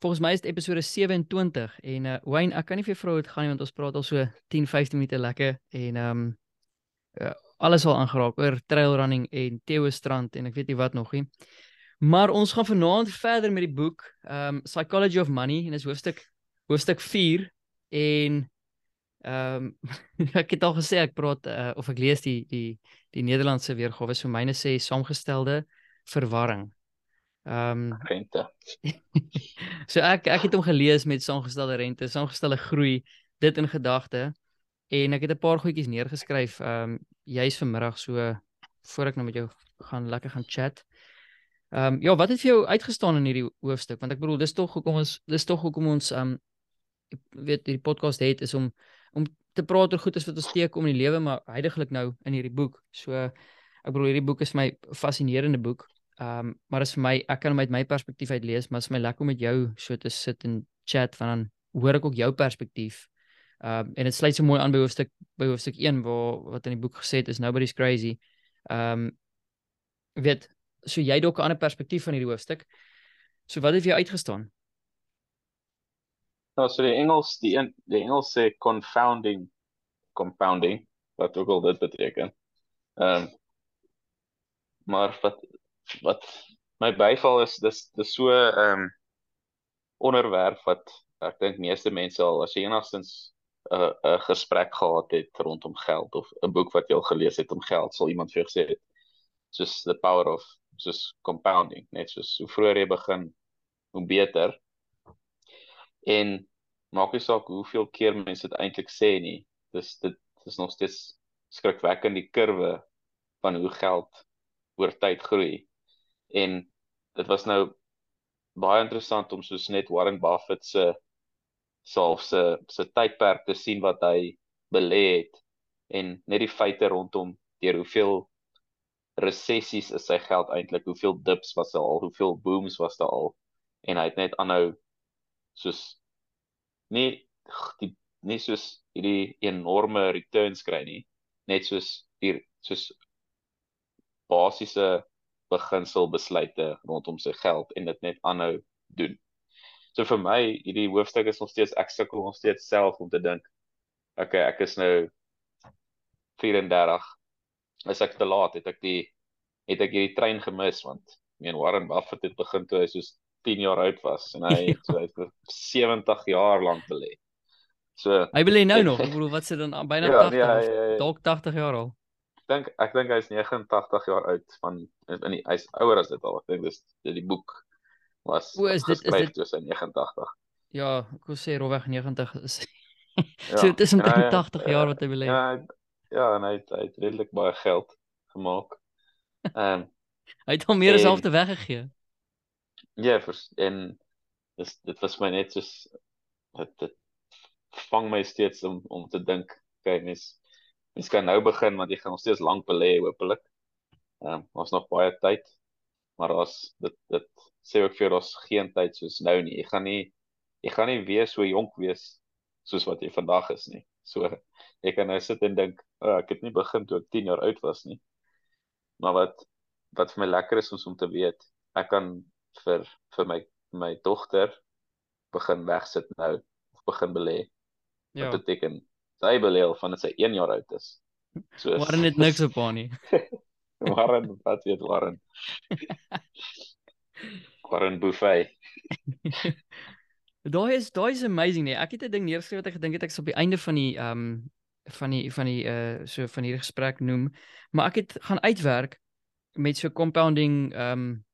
volgens my is dit episode 27 en uh Wayne, ek kan nie vir jou vra hoe dit gaan nie want ons praat al so 10, 15 minute lekker en um uh, alles al aangeraak oor trail running en Theo Strand en ek weet nie wat nog nie. Maar ons gaan vanaand verder met die boek um Psychology of Money en dis hoofstuk hoofstuk 4 en ehm um, ek het al gesê ek praat uh, of ek lees die die die Nederlandse weergawe so myne sê saamgestelde verwarring. Ehm um, rente. so ek ek het hom gelees met saamgestelde rente, saamgestelde groei, dit in gedagte en ek het 'n paar goedjies neergeskryf ehm um, juis vanmiddag so voor ek nou met jou gaan lekker gaan chat. Ehm um, ja, wat het vir jou uitgestaan in hierdie hoofstuk? Want ek bedoel, dis tog hoekom ons dis tog hoekom ons ehm um, weet hierdie podcast het is om om te praat oor goedes wat ons teekom in die lewe, maar heidaglik nou in hierdie boek. So ek bedoel hierdie boek is my fascinerende boek. Ehm um, maar is vir my ek kan hom uit my perspektief uit lees, maar is vir my lekker om met jou so te sit en chat van dan hoor ek ook jou perspektief. Ehm um, en dit sluit so mooi aan by hoofstuk by hoofstuk 1 waar wat in die boek gesê het is nobody's crazy. Ehm um, weet so jy dalk 'n ander perspektief van hierdie hoofstuk. So wat het vir jou uitgestaan? Nou so die Engels die die Engels sê confounding compounding wat ook al dit beteken. Ehm um, maar wat wat my byval is dis dis so 'n um, onderwerp wat ek dink meeste mense al as jy enigstens 'n uh, 'n gesprek gehad het rondom geld of 'n boek wat jy al gelees het om geld sal iemand vir jou gesê het soos the power of soos compounding net soos hoe vroeër jy begin hoe beter. En maak nie saak hoeveel keer mense dit eintlik sê nie dis dit is nog steeds skrikwekkend die kurwe van hoe geld oor tyd groei en dit was nou baie interessant om soos net Warren Buffett se self se se tydperk te sien wat hy belê het en net die feite rondom deur hoeveel resessies is sy geld eintlik hoeveel dips was daar al hoeveel booms was daar al. En hy het net aanhou soos nie die nie soos hierdie enorme returns kry nie net soos hier soos basiese beginsel besluite rondom sy geld en dit net aanhou doen. So vir my hierdie hoofstuk is nog steeds ek sukkel nog steeds self om te dink. Okay, ek is nou 34. Is ek te laat? Het ek die het ek hierdie trein gemis want ek meen Warren Buffett het begin toe hy soos 10 jaar oud was en hy het so hy het vir 70 jaar lank belê. So hy belê nou nog. Ek bedoel wat se dan byna ja, 80 nee, ja, ja. dalk 80 jaar al dink ek dink hy's 89 jaar oud van in die hy's ouer as dit al. Ek dink dis die boek was O, is dit is dit dus in 89. Ja, ek wou sê rowweg 90 is. ja, so dit is omtrent ja, 80 ja, jaar wat hy belê. Ja, ja, en hy het, hy het redelik baie geld gemaak. Ehm um, hy het hom meer as halfte weggegee. Ja, vers, en dis dit was my net soos dit dit vang my steeds om om te dink, kyk mens Mens kan nou begin want jy gaan nog steeds lank belê hopelik. Ehm um, ons nog baie tyd. Maar as dit dit sê ook vir ons geen tyd soos nou nie. Jy gaan nie jy gaan nie weer so jonk wees soos wat jy vandag is nie. So jy kan nou sit en dink, oh, ek het nie begin toe ek 10 jaar oud was nie. Maar wat wat vir my lekker is om te weet, ek kan vir vir my my dogter begin wegsit nou of begin belê. Ja. Wat beteken sy beleel van dit sy 1 jaar oud is. So Warren het niks op haar nie. Warren, wat weet Warren? Warren Buffet. daai is daai is amazing nee. Ek het 'n ding neergeskryf wat ek gedink het ek sou op die einde van die ehm um, van die van die uh so van hierdie gesprek noem, maar ek het gaan uitwerk met so compounding ehm um,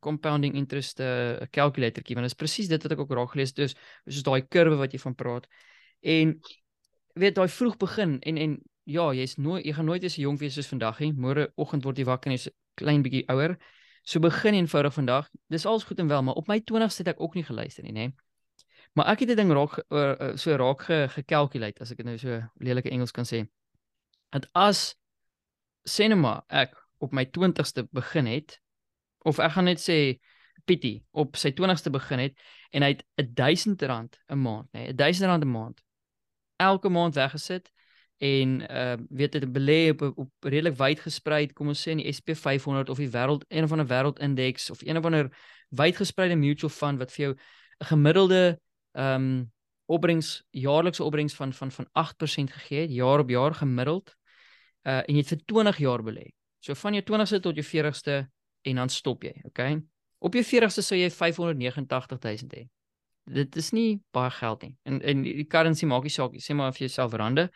compounding interest uh, calculatorkie want dit is presies dit wat ek ook raak gelees het dus soos daai kurwe wat jy van praat en weet daai vroeg begin en en ja, jy's nooit jy gaan nooit eens jonk wees soos vandag nie. Môre oggend word jy wakker en jy's klein bietjie ouer. So begin eenvoudig vandag. Dis alles goed en wel, maar op my 20ste het ek ook nie geluister nie, nê. Maar ek het dit ding raak uh, so raak gekalkuleer as ek dit nou so lelike Engels kan sê. Dat as cinema ek op my 20ste begin het of ek gaan net sê Pietie op sy 20ste begin het en hy het 1000 rand 'n maand, nê, 1000 rand 'n maand elke maand weggesit en uh weet dit belê op op redelik wyd gesprei, kom ons sê in die SP500 of die wêreld een of ander wêreldindeks of een of ander wyd gespreide mutual fund wat vir jou 'n gemiddelde ehm um, opbrengs jaarlikse opbrengs van van van 8% gegee het jaar op jaar gemiddeld. Uh en jy het vir 20 jaar belê. So van jou 20ste tot jou 40ste en dan stop jy, okay? Op jou 40ste sou jy 589000 hê. Dit is nie baie geld nie. En en die currency maak nie saak nie. Sê maar of jy self rande.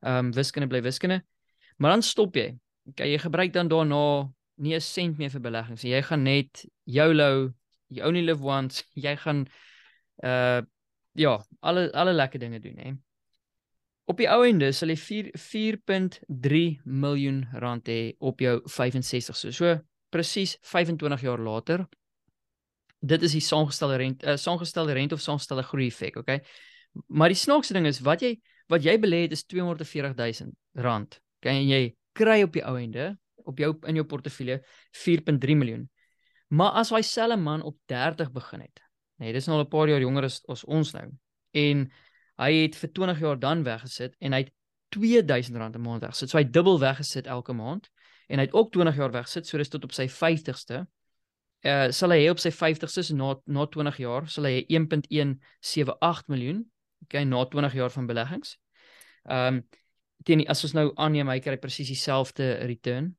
Ehm um, wiskunde bly wiskunde. Maar dan stop jy. Okay, jy gebruik dan daarna nie 'n sent meer vir beleggings. Jy gaan net YOLO, you only live once. Jy gaan uh ja, alle alle lekker dinge doen, hè. Op die ou ende sal jy 4.3 miljoen rand hê op jou 65 so. So presies 25 jaar later. Dit is die saamgestelde rente, uh, saamgestelde rente of saamgestelde groei effek, okay? Maar die snaakse ding is wat jy wat jy belê het is 240 000 rand. Okay, en jy kry op die ou ende op jou in jou portefeulje 4.3 miljoen. Maar as hy selfe man op 30 begin het. Nee, dis nou al 'n paar jaar jonger as, as ons nou. En hy het vir 20 jaar dan weggesit en hy het 2000 rand 'n maand weggesit. So hy dubbel weggesit elke maand en hy het ook 20 jaar weggesit, so dis tot op sy 50ste. Uh sal hy op sy 50ste so na na 20 jaar sal hy 1.178 miljoen, okay, na 20 jaar van beleggings. Ehm um, teen as ons nou aanneem hy kry presies dieselfde return.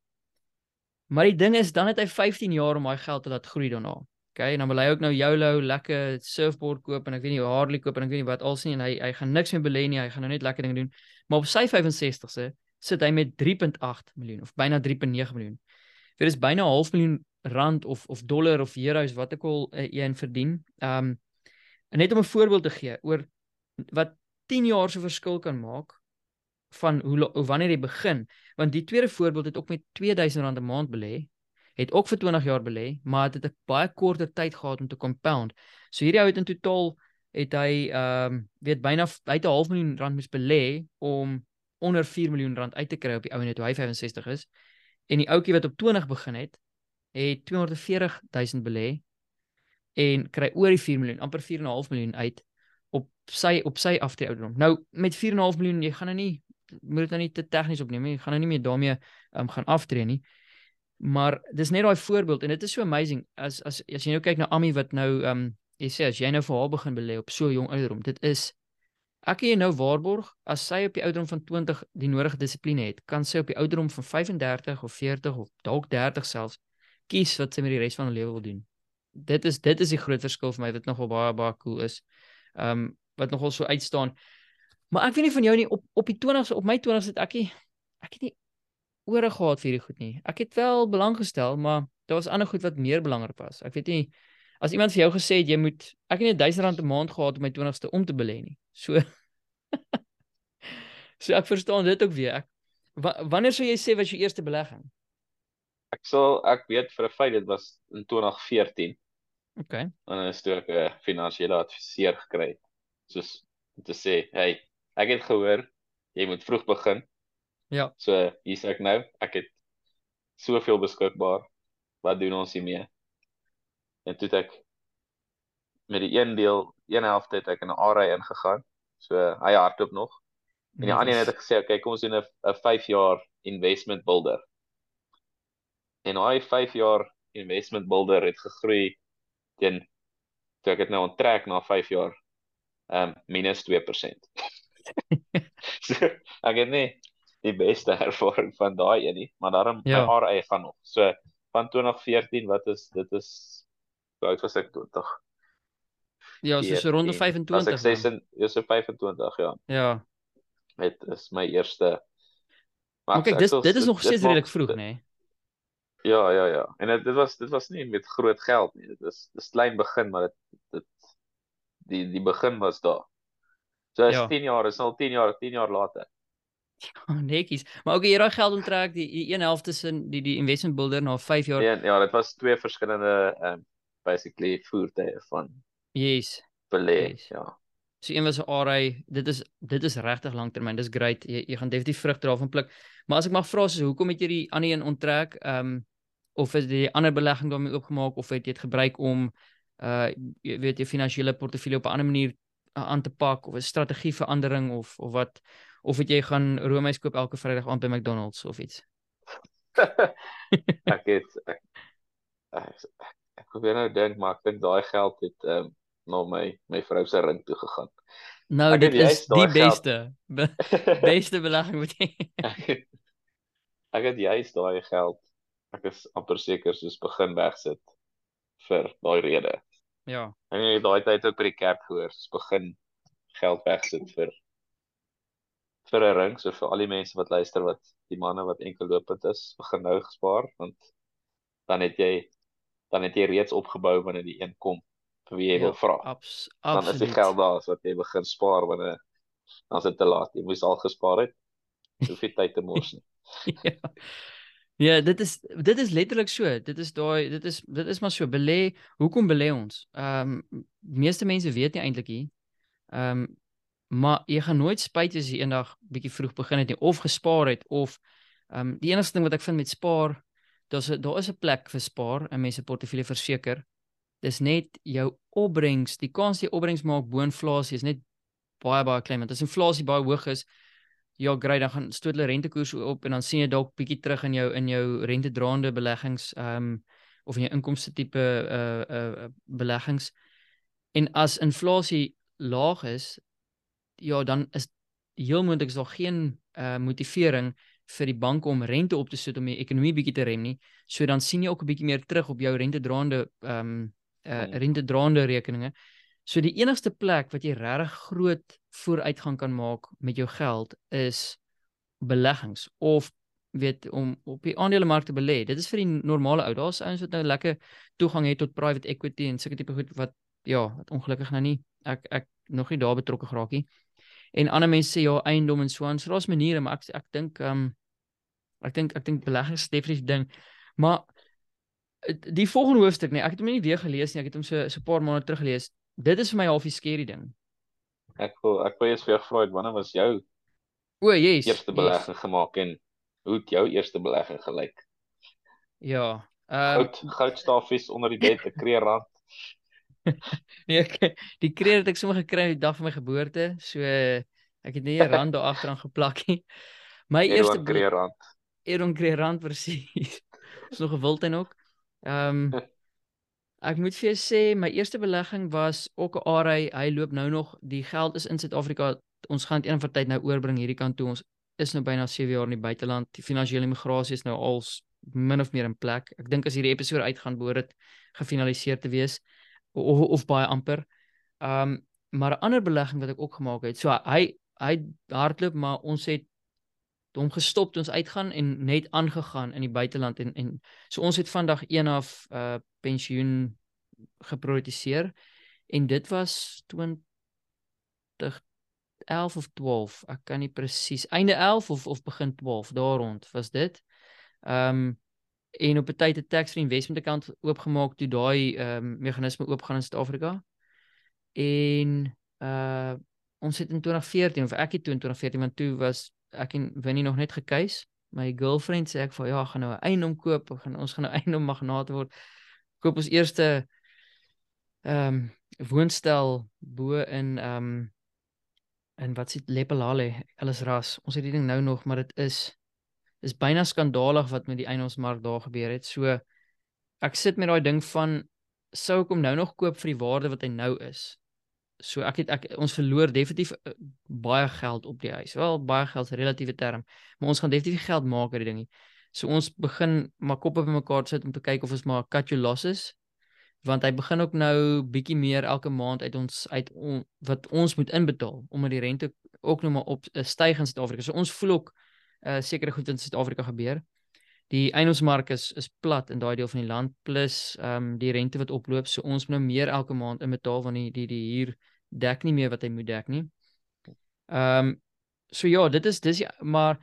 Maar die ding is dan het hy 15 jaar om daai geld te laat groei daarna. Okay, en dan wil hy ook nou YOLO lekker surfboard koop en ek weet nie Harley koop en ek weet nie wat als nie en hy hy gaan niks meer belê nie, hy gaan nou net lekker dinge doen. Maar op sy 65ste sit hy met 3.8 miljoen of byna 3.9 miljoen. Dit is byna 'n half miljoen rand of of dollar of euros wat ek al uh, een verdien. Um net om 'n voorbeeld te gee oor wat 10 jaar se verskil kan maak van hoe, hoe wanneer jy begin. Want die tweede voorbeeld het ook met 2000 rand 'n maand belê het ook vir 20 jaar belê maar het dit 'n baie korter tyd gehad om te compound. So hierdie ou het in totaal het hy ehm um, weet byna hy het 'n half miljoen rand moes belê om onder 4 miljoen rand uit te kry op die ou en toe hy 65 is. En die ouetjie wat op 20 begin het het 240 000 belê en kry oor die 4 miljoen amper 4.5 miljoen uit op sy op sy aftree ouderdom. Nou met 4.5 miljoen jy gaan nou nie moet dit nou nie te tegnies opneem nie. Jy gaan nou nie meer daarmee um, gaan aftree nie. Maar dis net daai voorbeeld en dit is so amazing as as as jy nou kyk na Ami wat nou ehm um, jy sê as jy nou vir haar begin belê op so jong ouderdom. Dit is ek kan jy nou waarborg as sy op die ouderdom van 20 die nodige dissipline het, kan sy op die ouderdom van 35 of 40 of dalk 30 selfs kies wat sy met die res van haar lewe wil doen. Dit is dit is die groot verskil vir my wat nogal baie baie cool is. Ehm um, wat nogal so uitstaan. Maar ek weet nie van jou nie op op die 20ste op my 20ste het ek nie ek het nie ore gehad vir hierdie goed nie. Ek het wel belang gestel, maar daar was ander goed wat meer belangrik was. Ek weet nie as iemand vir jou gesê het jy moet ek het net R1000 'n maand gehad op my 20ste om te belê nie. So So ek verstaan dit ook weer. Ek wa, wanneer sou jy sê was jou eerste belegging? Ek sal ek weet vir 'n feit dit was in 2014. OK. En dan is toe ek 'n finansiële adviseur gekry het. Soos om te sê, "Hey, ek het gehoor jy moet vroeg begin. Ja. So hier's ek nou. Ek het soveel beskikbaar. Wat doen ons hiermee? En toe het ek met die een deel, een helfte het ek in 'n ARY ingegaan. So hy hardloop nog. En die ander een het ek gesê, "Oké, kom ons doen 'n 'n 5 jaar investment builder." En hy 5 jaar investment builder het gegroei teen toe ek dit nou onttrek na 5 jaar ehm um, minus 2%. so, ek het nie die beste ervaring van daai een nie, maar daarom ja. my RA gaan nog. So van 2014, wat is dit is oud was ek 20? Ja, so so rond 25. As ek sê is jy so 25, ja. Ja. Dit is my eerste Maar kyk, dit dit is nog steeds redelik vroeg, nê? Nee? Ja, ja, ja. En dit dit was dit was nie met groot geld nie. Dit is dis klein begin, maar dit dit die die begin was daar. So is ja. 10 jaar, is al 10 jaar, 10 jaar later. Oh, netjies. Maar ook jy raai geld onttrek die, die een helfte tussen die die investment builder na 5 jaar. Ja, ja, dit was twee verskillende um basically voertuie van Yes. Belê, yes. ja. So een was 'n RA, dit is dit is regtig lanktermyn. Dis great. Jy jy gaan definitief vrugte daarvan pluk. Maar as ek mag vra, so hoekom het jy die ander een onttrek? Um of is die ander belegging daarmee oopgemaak of het jy dit gebruik om uh jy weet jy finansiële portefeulje op 'n ander manier aan te pak of 'n strategieverandering of of wat of het jy gaan roomys koop elke Vrydag aand by McDonald's of iets? ek het ek ek, ek, probeer nou dink maar ek dink daai geld het ehm um, na my my vrou se ring toe gegaan. Nou Ek dit is die geld- beste be, beste belegging wat jy ek het, ek het juist daai geld ek is amper seker soos begin wegsit vir daai rede. Ja. En jy daai tyd ook by die kerk gehoor, soos begin geld wegsit vir vir 'n ring, so vir al die mense wat luister wat die manne wat enkel lopend is, begin nou spaar want dan het jy dan het jy reeds opgebou wanneer die een kom vir wie jy Ja, wil vra. Abs Dan is die absoluut. geld daar as wat jy begin spaar wanneer dan is dit te laat. Jy moes al gespaar het. Hoef nie tyd te mors nie. ja. Ja, dit is dit is letterlik so. Dit is daai dit is dit is maar so belê. Hoekom belê ons? Ehm um, meeste mense weet nie eintlik hier. Ehm um, maar jy gaan nooit spyt as jy eendag bietjie vroeg begin het nie of gespaar het of ehm um, die enigste ding wat ek vind met spaar, daar's daar is 'n plek vir spaar in mense portefeulje verseker. Dis net jou opbrengs, die kans jy opbrengs maak bo inflasie is net baie baie klein want as inflasie baie hoog is, ja, great, dan gaan stoot hulle rentekoerse op en dan sien jy dalk bietjie terug in jou in jou rentedraande beleggings ehm um, of in jou inkomste tipe uh uh beleggings. En as inflasie laag is, ja, dan is heel moontlik is daar geen uh motivering vir die banke om rente op te sit om die ekonomie bietjie te rem nie. So dan sien jy ook 'n bietjie meer terug op jou rentedraande ehm um, uh Hmm. rentedraande rekeninge. So die enigste plek wat jy regtig groot vooruitgang kan maak met jou geld is beleggings of weet om op die aandelemark te belê. Dit is vir die normale ou. Daar's ouens wat nou lekker toegang het tot private equity en sulke tipe goed wat ja, wat ongelukkig nou nie ek ek nog nie daar betrokke geraak nie. En ander mense sê ja, eiendom en so aan. So daar's maniere, maar ek ek dink ehm um, ek dink ek dink beleggings is definitief ding. Maar die volgende hoofstuk nee, ek het hom nie weer gelees nie. Ek het hom so so 'n paar maande terug gelees. Dit is vir my half die scary ding. Ek wil ek wil eers vir jou vra, wanneer was jou O, yes. eerste belegging gemaak en hoe het jou eerste belegging gelyk? Ja. Ehm Goud goudstafies onder die bed, 'n kreerrand. Nee, ek, die kreer het ek sommer gekry die dag van my geboorte. So ek het nie 'n rand daar agteraan geplak nie. My eerste Edward kreerrand. Aaron Kreerand presies. Ons nog 'n wildtuin ook. Ehm um, ek moet vir jou sê my eerste belegging was ook 'n ARY. Hy loop nou nog. Die geld is in Suid-Afrika. Ons gaan dit een van tyd nou oorbring hierdie kant toe. Ons is nou byna 7 jaar in die buiteland. Die finansiële immigrasie is nou al min of meer in plek. Ek dink as hierdie episode uitgaan behoort dit gefinaliseer te wees of of baie amper. Ehm um, maar 'n ander belegging wat ek ook gemaak het. So hy hy hardloop maar ons het hom gestop toe ons uitgaan en net aangegaan in die buiteland en en so ons het vandag een af uh pensioen geprioritiseer en dit was 2011 of 12 ek kan nie presies einde 11 of of begin 12 daar rond was dit ehm um, en op 'n tyd 'n tax free investment account oopgemaak toe daai ehm um, meganisme oopgaan in Suid-Afrika en uh ons het in 2014 of ek het toe in 2014 want toe was ek en Winnie nog net gekeis. My girlfriend sê ek vir ja, gaan nou 'n eiendom koop, gaan ons gaan nou eiendom magnaat word. Koop ons eerste ehm um, woonstel bo in ehm um, in wat s'it Lepelale, alles ras. Ons het die ding nou nog, maar dit is is byna skandalig wat met die eiendomsmark daar gebeur het. So ek sit met daai ding van sou ek hom nou nog koop vir die waarde wat hy nou is. So ek het ek ons verloor definitief uh, baie geld op die huis. Wel baie geld is 'n relatiewe term, maar ons gaan definitief geld maak uit die dingie. So ons begin maar koppe bymekaar sit om te kyk of ons maar cut your losses want hy begin ook nou bietjie meer elke maand uit ons uit on, wat ons moet inbetaal omdat die rente ook nou maar op uh, styg in Suid-Afrika. So ons voel ook uh, sekere goed in Suid-Afrika gebeur. Die eiendomsmark is is plat in daai deel van die land plus ehm um, die rente wat oploop. So ons moet nou meer elke maand inbetaal want die die die huur dek nie meer wat hy moet dek nie. Ehm um, so ja, dit is dis ja, maar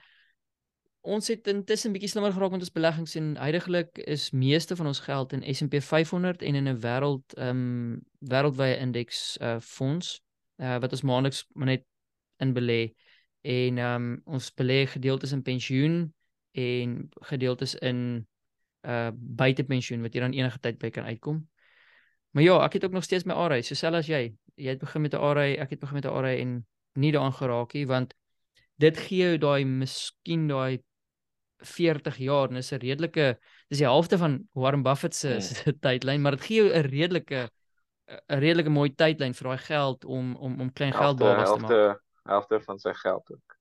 ons het intussen bietjie slimmer geraak met ons beleggings en heidaglik is meeste van ons geld in S&P 500 en in 'n wêreld ehm um, wêreldwye indeks uh fonds uh wat ons maandeliks net in belê en ehm um, ons belê gedeeltes in pensioen en gedeeltes in uh buitepensioen wat jy dan enige tyd by kan uitkom. Maar ja, ek het ook nog steeds my ARY, so selfs jy, jy het begin met 'n ARY, ek het begin met 'n ARY en nie daaraan geraak nie want dit gee jou daai miskien daai 40 jaar en is 'n redelike dis die helfte van Warren Buffett se Hmm. se tydlyn, maar dit gee jou 'n redelike 'n redelike mooi tydlyn vir daai geld om om om klein geld Helfte babas te maak. helfte helfte van sy geld ook.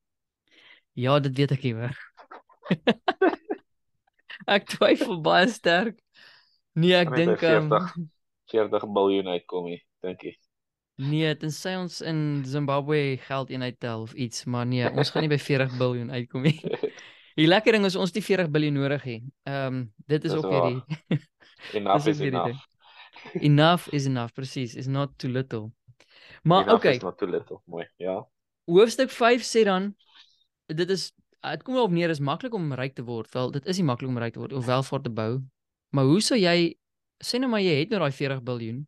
Ja, dit weet ek nie hoor. ek twyfel baie sterk. Nee, ek dink by ehm 40 40 miljard uitkom nie, dink ek. nee, tensy ons in Zimbabwe geld eenheid tel of iets, maar nee, ons gaan nie by 40 miljard uitkom nie. Die lekker ding is ons het nie 40 miljard nodig nie. Ehm um, dit is ook hierdie Enough is weer die enough. enough is enough, presies, is not too little. Maar Enough okay, is not too little. Mooi. Ja. hoofstuk 5 sê dan dit is dit kom wel op neer is maklik om ryk te word. Wel, dit is nie maklik om ryk te word of welvaart te bou. Maar hoe sou jy sê nou maar jy het nou daai 40 miljard.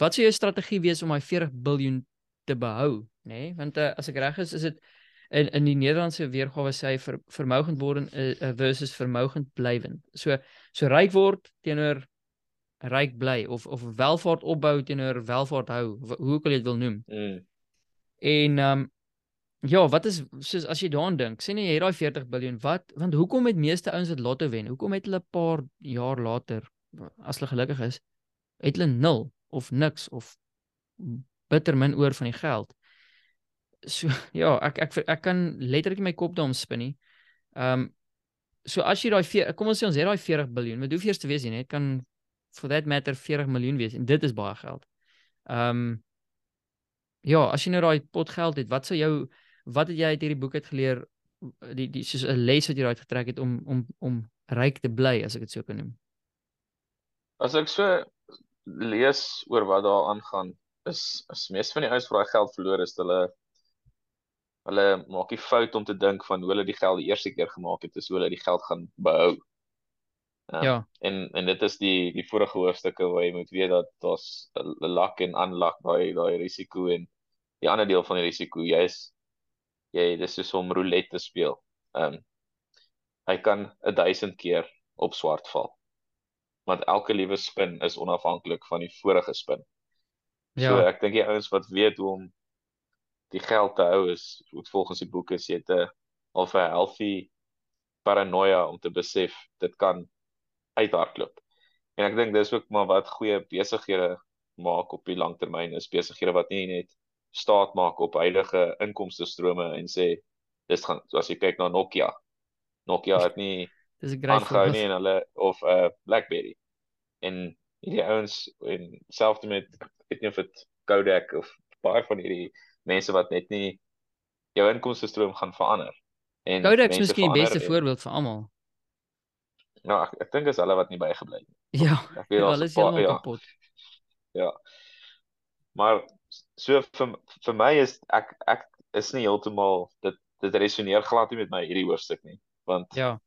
Wat sou jou strategie wees om daai 40 miljard te behou, nê? Nee? Want uh, as ek reg is, is dit in in die Nederlandse weergawe sê hy ver, vermogend word uh, versus vermogend blywend. So so ryk word teenoor ryk bly of of welvaart opbou teenoor welvaart hou, hoe ook al jy dit wil noem. Mm. En ehm um, ja, wat is soos as jy daaraan dink, sê net jy het daai 40 miljard, wat want hoekom het meeste ouens wat lotto wen? Hoekom het hulle 'n paar jaar later as hulle gelukkig is, het hulle nul of niks of bitter min oor van die geld? So ja, ek ek ek kan letterlik my kop daarom spin nie. Ehm um, so as jy daai kom ons sê ons het daai 40 miljard, wat hoef eers te wees nie, dit kan for that matter 40 miljoen wees en dit is baie geld. Ehm um, ja, as jy nou daai pot geld het, wat sou jou wat het jy uit hierdie boek uit geleer die die soos 'n les wat jy daaruit getrek het om om om ryk te bly as ek dit so kan noem. As ek so lees oor wat daar aangaan, is is meeste van die ouens wat daai geld verloor is, hulle hulle maak die fout om te dink van hoe hulle die geld die eerste keer gemaak het, is hoe hulle die geld gaan behou. Um, Ja. En en dit is die die vorige hoofstukke waar jy moet weet dat daar's 'n luck en unluck daai daai risiko en die ander deel van die risiko, jy is jy dis soos om roulette te speel. Ehm um, hy kan 'n 1000 keer op swart val. Want elke liewe spin is onafhanklik van die vorige spin. Ja. So ek dink die ouens wat weet hoe om die geld te hou is volgens die boek is jy het 'n of 'n healthy paranoia om te besef dit kan uithardloop. En ek dink dis ook maar wat goeie besighede maak op die langtermyn is besighede wat nie net staat maak op huidige inkomste strome en sê dis gaan as jy kyk na Nokia. Nokia het nie Dis 'n great aangehou nie en hulle of 'n uh, BlackBerry. En hierdie ouens en selfs met ek weet nie of dit Kodak of baie van hierdie mense wat net nie jou inkomste stroom gaan verander. En Kodak is miskien die beste en- voorbeeld vir almal. Nou ek, ek dink is hulle wat nie bygebly het nie. Ja, Ek weet hulle is heeltemal ja, kapot. ja. Maar so vir vir my is ek ek is nie heeltemal dit dit resoneer glad nie met my hierdie hoofstuk nie, want Ja.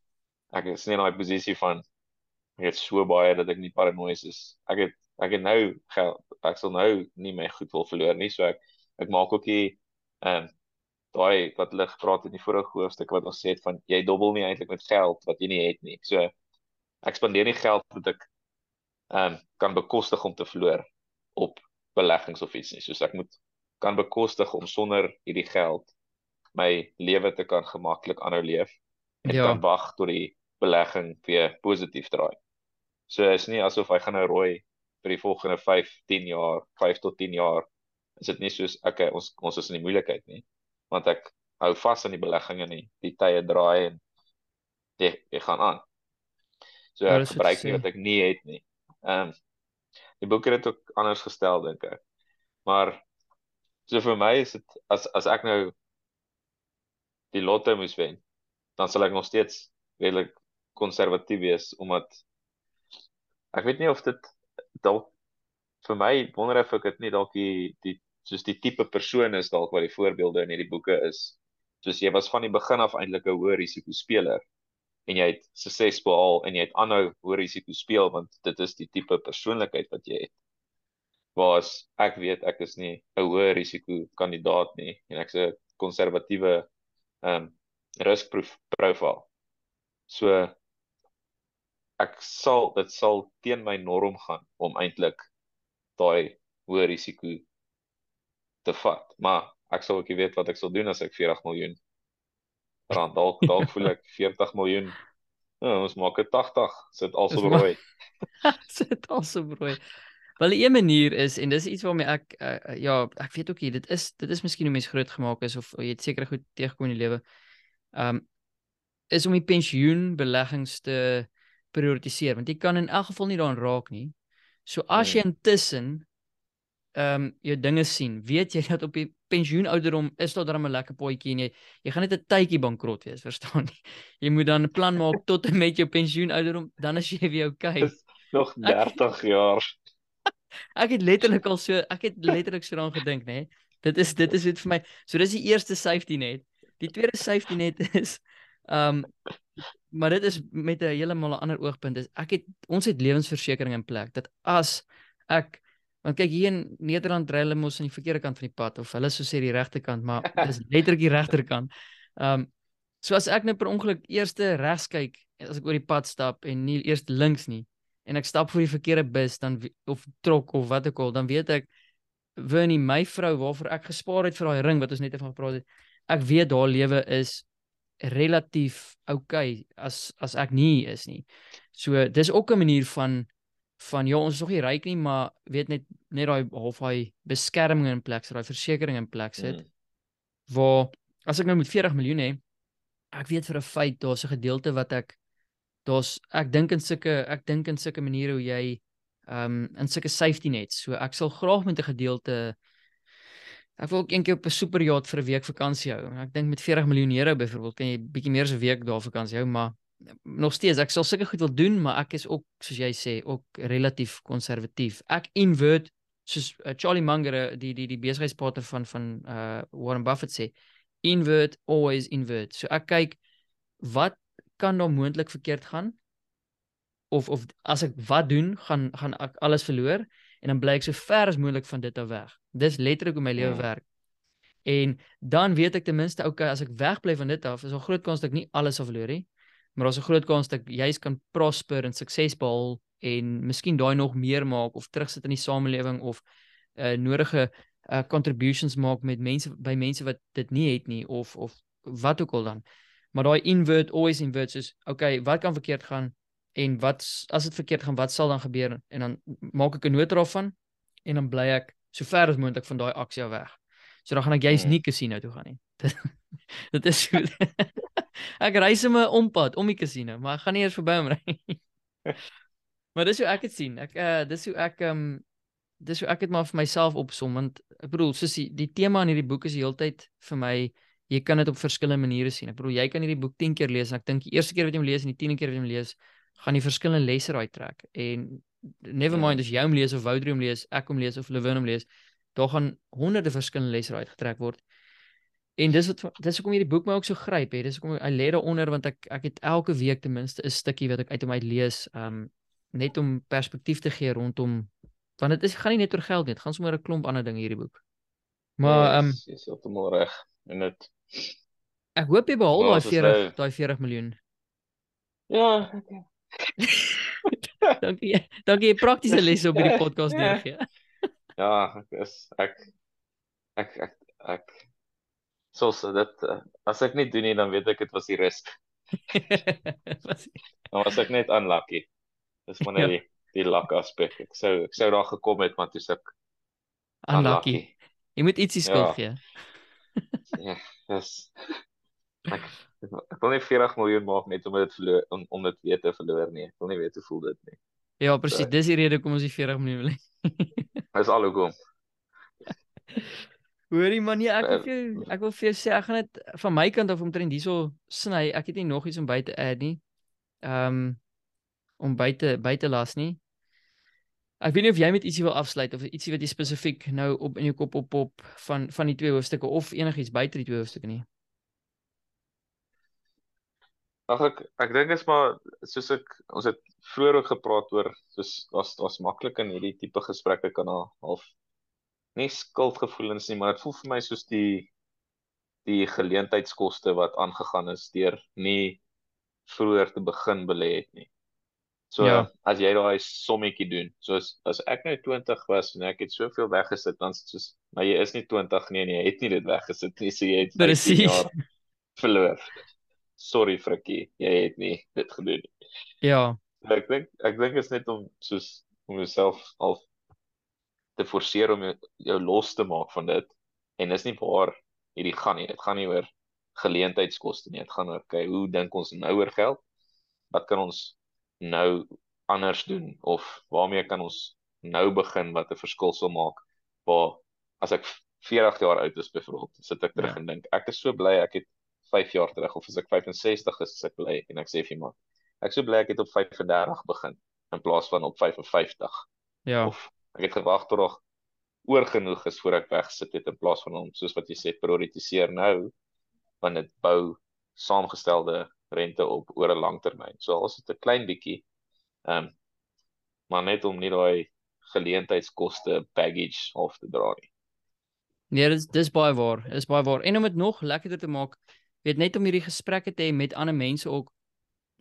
ek is nie in daai posisie van ek het so baie dat ek nie paranoïes is. Ek het ek het nou geld ek sal nou nie my goed wil verloor nie, so ek ek maak ook nie ehm um, daai wat hulle gepraat het in die vorige hoofstuk wat ons sê het van jy dobbel nie eintlik met geld wat jy nie het nie. So ek spandeer nie geld wat ek ehm um, kan bekostig om te verloor op beleggings of iets nie. Soos ek moet kan bekostig om sonder hierdie geld my lewe te kan gemaklik aanhou leef en Ja. kan wag tot die belegging weer positief draai. So is nie asof hy gaan nou rooi vir die volgende 5, 10 jaar, 5 tot 10 jaar. Is dit nie soos okay, ons ons is in die moeilikheid nie, want ek hou vas aan die belegging en die, tye draai en dit dit gaan aan. So Ja, ek jy gebruik nie wat ek nie het nie. Ehm um, die boek het dit ook anders gestel dink ek. Maar so vir my is dit as as ek nou die lotto moes wen, dan sal ek nog steeds redelik konservatief wees omdat ek weet nie of dit dalk vir my wonder of ek dit nie dalk die die soos die tipe persoon is dalk wat die voorbeelde in hierdie boeke is. Soos jy was van die begin af eintlik 'n hoë risiko speler en jy het sukses behaal en jy het aanhou hoë risiko speel want dit is die tipe persoonlikheid wat jy het. Waar's ek weet ek is nie 'n hoë risiko kandidaat nie en ek's 'n konservatiewe ehm um, riskproof profiel. So ek sal dit sal teen my norm gaan om eintlik daai hoë risiko te vat. Maar ek sal ook nie weet wat ek sal doen as ek 40 miljoen rand dalk dalk voel ek 40 miljoen. Ja, ons maak dit 80, sit also rooi. Sit also brooi. Wel 'n manier is en dis iets waarmee ek uh, ja, ek weet ook nie, dit is dit is miskien hoe mense groot gemaak is of jy het seker goed teëgekom in die lewe. Um is om die pensioenbeleggings te prioritiseer want jy kan in elk geval nie daaraan raak nie. So as jy intussen ehm um, jou dinge sien, weet jy dat op die pensioenouderdom is daar dan 'n lekker potjie en jy jy gaan net 'n tydjie bankrot wees, verstaan jy? Jy moet dan 'n plan maak tot en met jou pensioenouderdom, dan is jy weer okay. Nog 30 ek, jaar. Ek het letterlik al so ek het letterlik so daaraan gedink, nê. Nee? Dit is dit is dit vir my. So dis die eerste safety net. Die tweede safety net is ehm um, maar dit is met 'n heeltemal 'n ander oogpunt is ek het ons het lewensversekering in plek dat as ek Want kyk hier in Nederland ry hulle mos aan die verkeerde kant van die pad of hulle sou sê die regte kant, maar dis letterlik die regterkant. Ehm um, so as ek net per ongeluk eerste regs kyk as ek oor die pad stap en nie eers links nie en ek stap voor die verkeerde bus dan of trok of wat ook al, dan weet ek Winnie, my vrou waarvoor ek gespaar het vir daai ring wat ons net effe gepraat het. Ek weet haar lewe is relatief oukei okay as as ek nie is nie. So dis ook 'n manier van van ja, ons is nog nie ryk nie, maar weet net net daai half daai beskerming in plek, daai versekerings in plek sit. Mm. Waar as ek nou met 40 miljoen hê, ek weet vir 'n feit daar's 'n gedeelte wat ek daar's ek dink in sulke ek dink in sulke maniere hoe jy ehm um, in sulke safety nets. So ek sal graag met 'n gedeelte ek wil ook eendag op 'n superjaat vir 'n week vakansie hou. Ek dink met 40 miljoen euro byvoorbeeld kan jy bietjie meer as 'n week daar vakansie hou, maar nog steeds ek sal sulke goed wil doen, maar ek is ook soos jy sê ook relatief konservatief. Ek invert soos uh, Charlie Munger eh, die die die besigheidspartner van van uh Warren Buffett sê, invert always invert. So ek kyk wat kan daar moontlik verkeerd gaan? Of of as ek wat doen, gaan gaan ek alles verloor en dan bly ek so ver as moontlik van dit af weg. Dis letterlik hoe my lewe ja. werk. En dan weet ek ten minste okay, as ek wegbly van dit af, is daar groot kans dat ek nie alles sal verloor nie maar daar's 'n groot kans dat jy kan prosper en sukses behaal en miskien daai nog meer maak of terugsit in die samelewing of uh nodige uh contributions maak met mense by mense wat dit nie het nie of of wat ook al dan. Maar daai invert always invert is okay, wat kan verkeerd gaan en wat as dit verkeerd gaan, wat sal dan gebeur en dan maak ek 'n nota daarvan en dan bly ek so ver as moontlik van daai aksie af weg. So dan gaan ek juist hmm. nie casino toe gaan nie. dit is so ek ry sommer ompad om die casino, maar ek gaan nie eers verby hom ry nie. maar dis hoe ek dit sien. Ek uh dis hoe ek um, dis hoe ek dit maar vir myself opsom want ek bedoel soos die, die tema in hierdie boek is die heeltyd vir my jy kan dit op verskillende maniere sien. Ek bedoel jy kan hierdie boek 10 keer lees en ek dink die eerste keer wat jy hom lees en die 10de keer wat jy hom lees, gaan jy verskillende lesse raai trek. En never mind as jy hom lees of Woudrie hom lees, ek hom lees of Lewin hom lees, daar gaan honderde verskillende lesse raai getrek word. En dis wat dis hoekom hierdie boek my ook so gryp het. Dis hoekom hy lê daaronder want ek ek het elke week ten minste 'n stukkie wat ek uit hom uit lees, um net om perspektief te gee rondom want dit is gaan nie net oor geld nie, dit gaan sommer 'n klomp ander dinge hierdie boek. Maar um jy is heeltemal reg en dit Ek hoop jy behaal daai 40 daai 40 miljoen. Ja, okay. dankie. Dankie praktiese lesse op hierdie podcast neergee. ja, ek is ek ek ek ek, ek soos dit as ek nie doen nie dan weet ek dit was die risk. Dan was ek net unlucky. Dis maar net ja. die die luck aspek. Ek sou ek sou daar gekom het maar toe ek unlucky. unlucky. Jy moet ietsie skuld gee. ja, dis ek ek wil nie 40 miljoen maak net om dit verloor om, om dit weer te verloor nie. Ek wil nie weet hoe voel dit nie. Ja, presies. So, dis die rede hoekom ons die 40 miljoen wil hê. Dis al hoekom. Hoorie man, nee, ek wil vir jou ek wil vir jou sê ek gaan dit van my kant af omtrent hierso sny. Ek het nie nog iets om by te add nie. Ehm um, om by te by te las nie. Ek weet nie of jy met ietsie wil afsluit of ietsie wat jy spesifiek nou op in jou kop op op van van die twee hoofstukke of enigiets buite die twee hoofstukke nie. Ag ek ek dink is maar soos ek ons het vroeër ook gepraat oor soos was was maklik in hierdie tipe gesprekke kan half nie skuldgevoelens nie, maar dit voel vir my soos die die geleentheidskoste wat aangegaan is deur nie vroeër te begin belê het nie. So ja. as jy daai sommetjie doen, soos as ek nou 20 was en ek het soveel weggesit dan soos maar jy is nie 20 nie en jy het nie dit weggesit nie, so jy het presies jaar verloor. Sorry Frikkie, jy het nie dit gedoen nie. Ja. Ek dink ek dink is net om soos om jouself al te forceer om jou, jou los te maak van dit en dis nie waar hierdie gaan nie dit gaan nie oor geleentheidskoste nie dit gaan oor okay hoe dink ons nou oor geld wat kan ons nou anders doen of waarmee kan ons nou begin wat 'n verskil sal maak waar as ek 40 jaar oud is byvoorbeeld sit ek terug ja. en dink ek is so bly ek het 5 jaar terug of as ek 65 is ek bly en ek sê vir iemand ek so bly ek het op 35 begin in plaas van op 55 ja of ek het gewag tot nog oor genoeg is voor ek wegsit het in plaas van om soos wat jy sê prioritiseer nou want dit bou saamgestelde rente op oor 'n lang termyn. So as dit 'n klein bietjie ehm um, maar net om nie daai geleentheidskoste baggage half te dra nie. Nee, dis dis baie waar. Dis baie waar. En om dit nog lekkerder te maak, weet net om hierdie gesprekke te hê met ander mense ook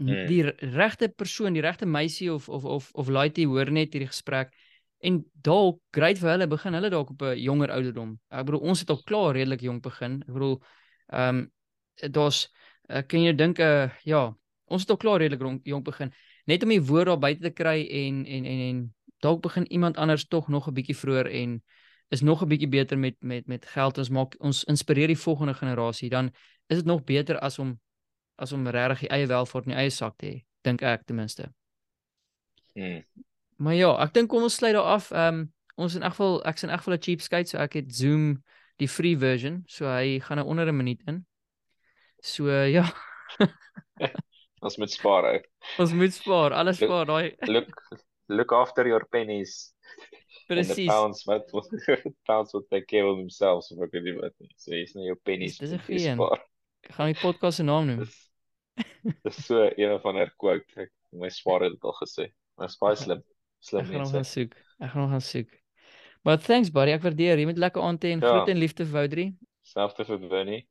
hmm. die regte persoon, die regte meisie of of of of laaitie hoor net hierdie gesprek en dalk great vir hulle begin hulle dalk op 'n jonger ouderdom. Ek bedoel ons het al klaar redelik jonk begin. Ek bedoel ehm um, daar's uh, kan jy dink uh, ja, ons het al klaar redelik jonk begin. Net om die woord daar buite te kry en en en en dalk begin iemand anders tog nog 'n bietjie vroeër en is nog 'n bietjie beter met met met geld ons maak ons inspireer die volgende generasie dan is dit nog beter as om as om regtig die eie welvaart in die eie sak te hê dink ek ten minste. Hmm. Maar ja, ek dink kom ons sluit daar af. Ehm um, ons in elk geval ek's in elk geval 'n cheap skate so ek het Zoom die free version so hy gaan nou onder 'n minuut in. So ja. ons moet spaar. Ons moet spaar. Alles spaar daai. Look look after your pennies. Presies. Pounds wat pounds wat take care of themselves of ek weet nie wat nie. So jy's nie jou pennies. Dis 'n goeie een. Ek gaan die podcast se naam noem. Dis so een van 'n quote. Ek my spaar het dit al gesê. Maar spaar slim. Slim mense. Ek gaan nog gaan soek. Ek gaan nog gaan soek. But thanks buddy, ek waardeer. Jy moet lekker aand hê en ja. groete en liefde vir Woudrie. Selfs vir Winnie.